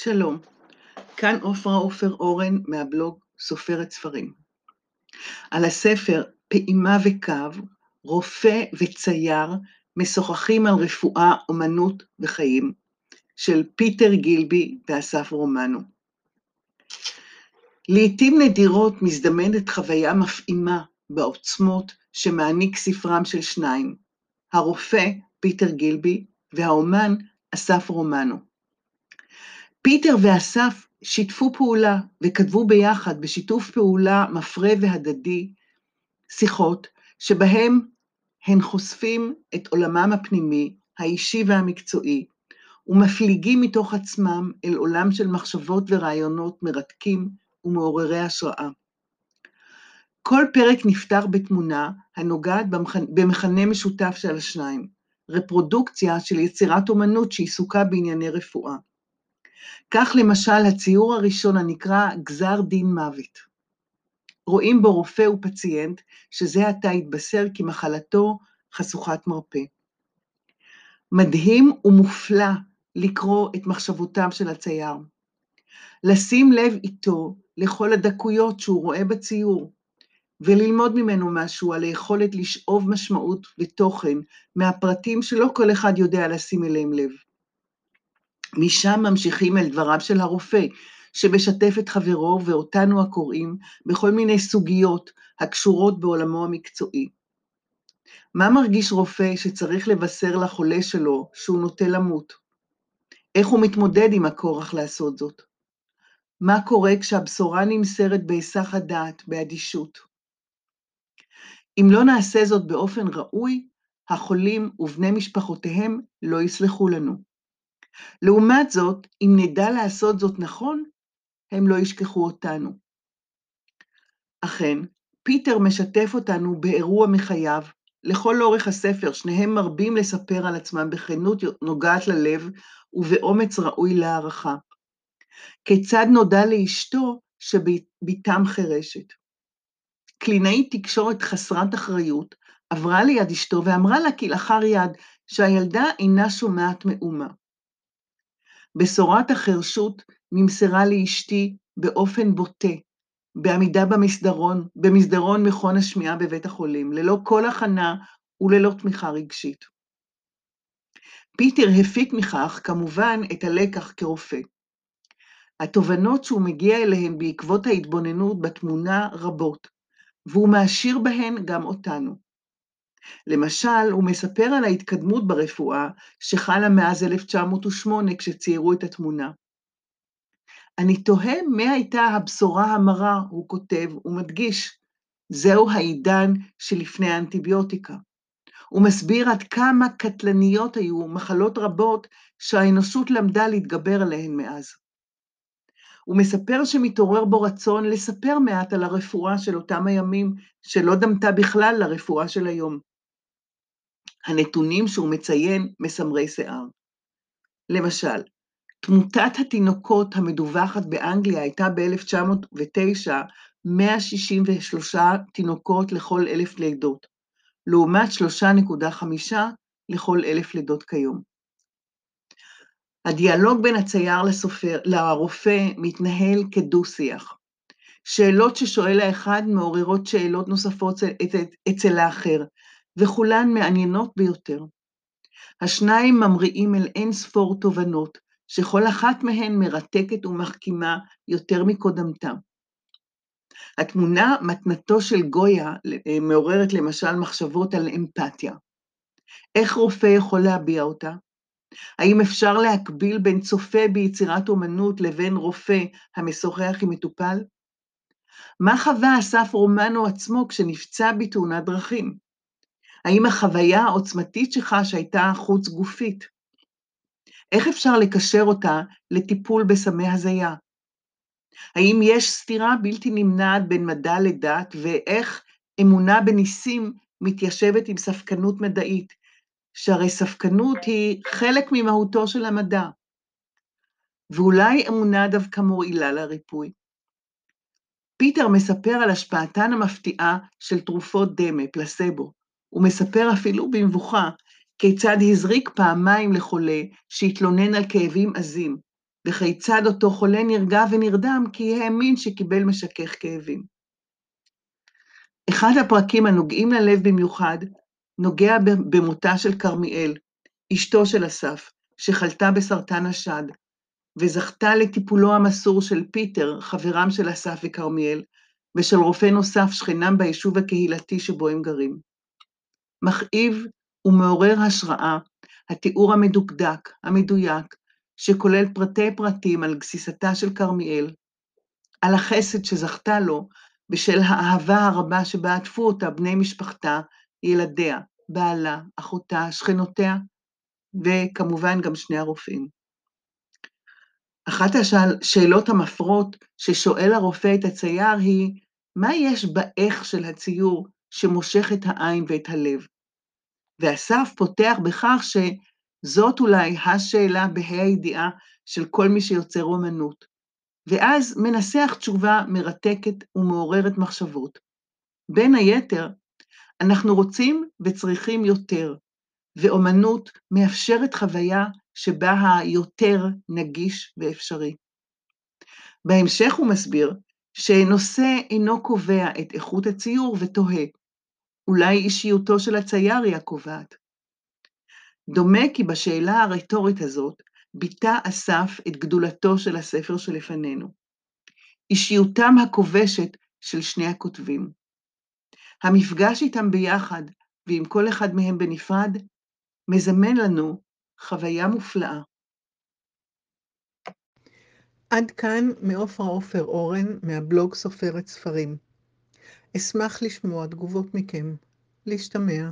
שלום, כאן עופרה עופר אורן מהבלוג סופרת ספרים. על הספר פעימה וקו, רופא וצייר משוחחים על רפואה, אומנות וחיים, של פיטר גילבי ואסף רומנו. לעתים נדירות מזדמנת חוויה מפעימה בעוצמות שמעניק ספרם של שניים, הרופא פיטר גילבי והאומן אסף רומנו. פיטר ואסף שיתפו פעולה וכתבו ביחד, בשיתוף פעולה מפרה והדדי, שיחות שבהם הן חושפים את עולמם הפנימי, האישי והמקצועי, ומפליגים מתוך עצמם אל עולם של מחשבות ורעיונות מרתקים ומעוררי השראה. כל פרק נפתח בתמונה הנוגעת במכנה משותף של השניים, רפרודוקציה של יצירת אומנות שעיסוקה בענייני רפואה. כך למשל הציור הראשון הנקרא גזר דין מוות. רואים בו רופא ופציינט, שזה עתה התבשר כי מחלתו חשוכת מרפא. מדהים ומופלא לקרוא את מחשבותיו של הצייר. לשים לב איתו לכל הדקויות שהוא רואה בציור, וללמוד ממנו משהו על היכולת לשאוב משמעות ותוכן מהפרטים שלא כל אחד יודע לשים אליהם לב. משם ממשיכים אל דבריו של הרופא, שמשתף את חברו ואותנו הקוראים בכל מיני סוגיות הקשורות בעולמו המקצועי. מה מרגיש רופא שצריך לבשר לחולה שלו שהוא נוטה למות? איך הוא מתמודד עם הכורח לעשות זאת? מה קורה כשהבשורה נמסרת בהיסח הדעת, באדישות? אם לא נעשה זאת באופן ראוי, החולים ובני משפחותיהם לא יסלחו לנו. לעומת זאת, אם נדע לעשות זאת נכון, הם לא ישכחו אותנו. אכן, פיטר משתף אותנו באירוע מחייו, לכל אורך הספר, שניהם מרבים לספר על עצמם בכנות נוגעת ללב ובאומץ ראוי להערכה. כיצד נודע לאשתו שבתם חירשת. קלינאית תקשורת חסרת אחריות עברה ליד אשתו ואמרה לה כלאחר יד שהילדה אינה שומעת מאומה. בשורת החרשות נמסרה לאשתי באופן בוטה, בעמידה במסדרון, במסדרון מכון השמיעה בבית החולים, ללא כל הכנה וללא תמיכה רגשית. פיטר הפיק מכך, כמובן, את הלקח כרופא. התובנות שהוא מגיע אליהן בעקבות ההתבוננות בתמונה רבות, והוא מעשיר בהן גם אותנו. למשל, הוא מספר על ההתקדמות ברפואה שחלה מאז 1908 כשציירו את התמונה. אני תוהה מה הייתה הבשורה המרה, הוא כותב ומדגיש, זהו העידן שלפני האנטיביוטיקה. הוא מסביר עד כמה קטלניות היו מחלות רבות שהאנושות למדה להתגבר עליהן מאז. הוא מספר שמתעורר בו רצון לספר מעט על הרפואה של אותם הימים, שלא דמתה בכלל לרפואה של היום. הנתונים שהוא מציין מסמרי שיער. למשל, תמותת התינוקות המדווחת באנגליה הייתה ב-1909 163 תינוקות לכל אלף לידות, לעומת 3.5 לכל אלף לידות כיום. הדיאלוג בין הצייר לסופר, לרופא מתנהל כדו-שיח. שאלות ששואל האחד מעוררות שאלות נוספות אצל האחר, וכולן מעניינות ביותר. השניים ממריאים אל אין ספור תובנות, שכל אחת מהן מרתקת ומחכימה יותר מקודמתה. התמונה מתנתו של גויה אה, מעוררת למשל מחשבות על אמפתיה. איך רופא יכול להביע אותה? האם אפשר להקביל בין צופה ביצירת אומנות לבין רופא המשוחח עם מטופל? מה חווה אסף רומנו עצמו כשנפצע בתאונת דרכים? האם החוויה העוצמתית שחש הייתה חוץ גופית? איך אפשר לקשר אותה לטיפול בסמי הזיה? האם יש סתירה בלתי נמנעת בין מדע לדת, ואיך אמונה בניסים מתיישבת עם ספקנות מדעית, שהרי ספקנות היא חלק ממהותו של המדע. ואולי אמונה דווקא מועילה לריפוי. פיטר מספר על השפעתן המפתיעה של תרופות דמה, פלסבו, הוא מספר אפילו במבוכה כיצד הזריק פעמיים לחולה שהתלונן על כאבים עזים, וכיצד אותו חולה נרגע ונרדם כי האמין שקיבל משכך כאבים. אחד הפרקים הנוגעים ללב במיוחד נוגע במותה של כרמיאל, אשתו של אסף, שחלתה בסרטן השד, וזכתה לטיפולו המסור של פיטר, חברם של אסף וכרמיאל, ושל רופא נוסף, שכנם ביישוב הקהילתי שבו הם גרים. מכאיב ומעורר השראה התיאור המדוקדק, המדויק, שכולל פרטי פרטים על גסיסתה של כרמיאל, על החסד שזכתה לו בשל האהבה הרבה שבה עטפו אותה בני משפחתה, ילדיה, בעלה, אחותה, שכנותיה, וכמובן גם שני הרופאים. אחת השאלות המפרות ששואל הרופא את הצייר היא, מה יש באיך של הציור שמושך את העין ואת הלב? ואסף פותח בכך שזאת אולי השאלה בה"א הידיעה של כל מי שיוצר אומנות, ואז מנסח תשובה מרתקת ומעוררת מחשבות. בין היתר, אנחנו רוצים וצריכים יותר, ואומנות מאפשרת חוויה שבה היותר נגיש ואפשרי. בהמשך הוא מסביר שנושא אינו קובע את איכות הציור ותוהה, אולי אישיותו של הצייר היא הקובעת. דומה כי בשאלה הרטורית הזאת ביטא אסף את גדולתו של הספר שלפנינו, אישיותם הכובשת של שני הכותבים. המפגש איתם ביחד, ועם כל אחד מהם בנפרד, מזמן לנו חוויה מופלאה. עד כאן מעופרה עופר אורן, מהבלוג סופרת ספרים. אשמח לשמוע תגובות מכם. להשתמע.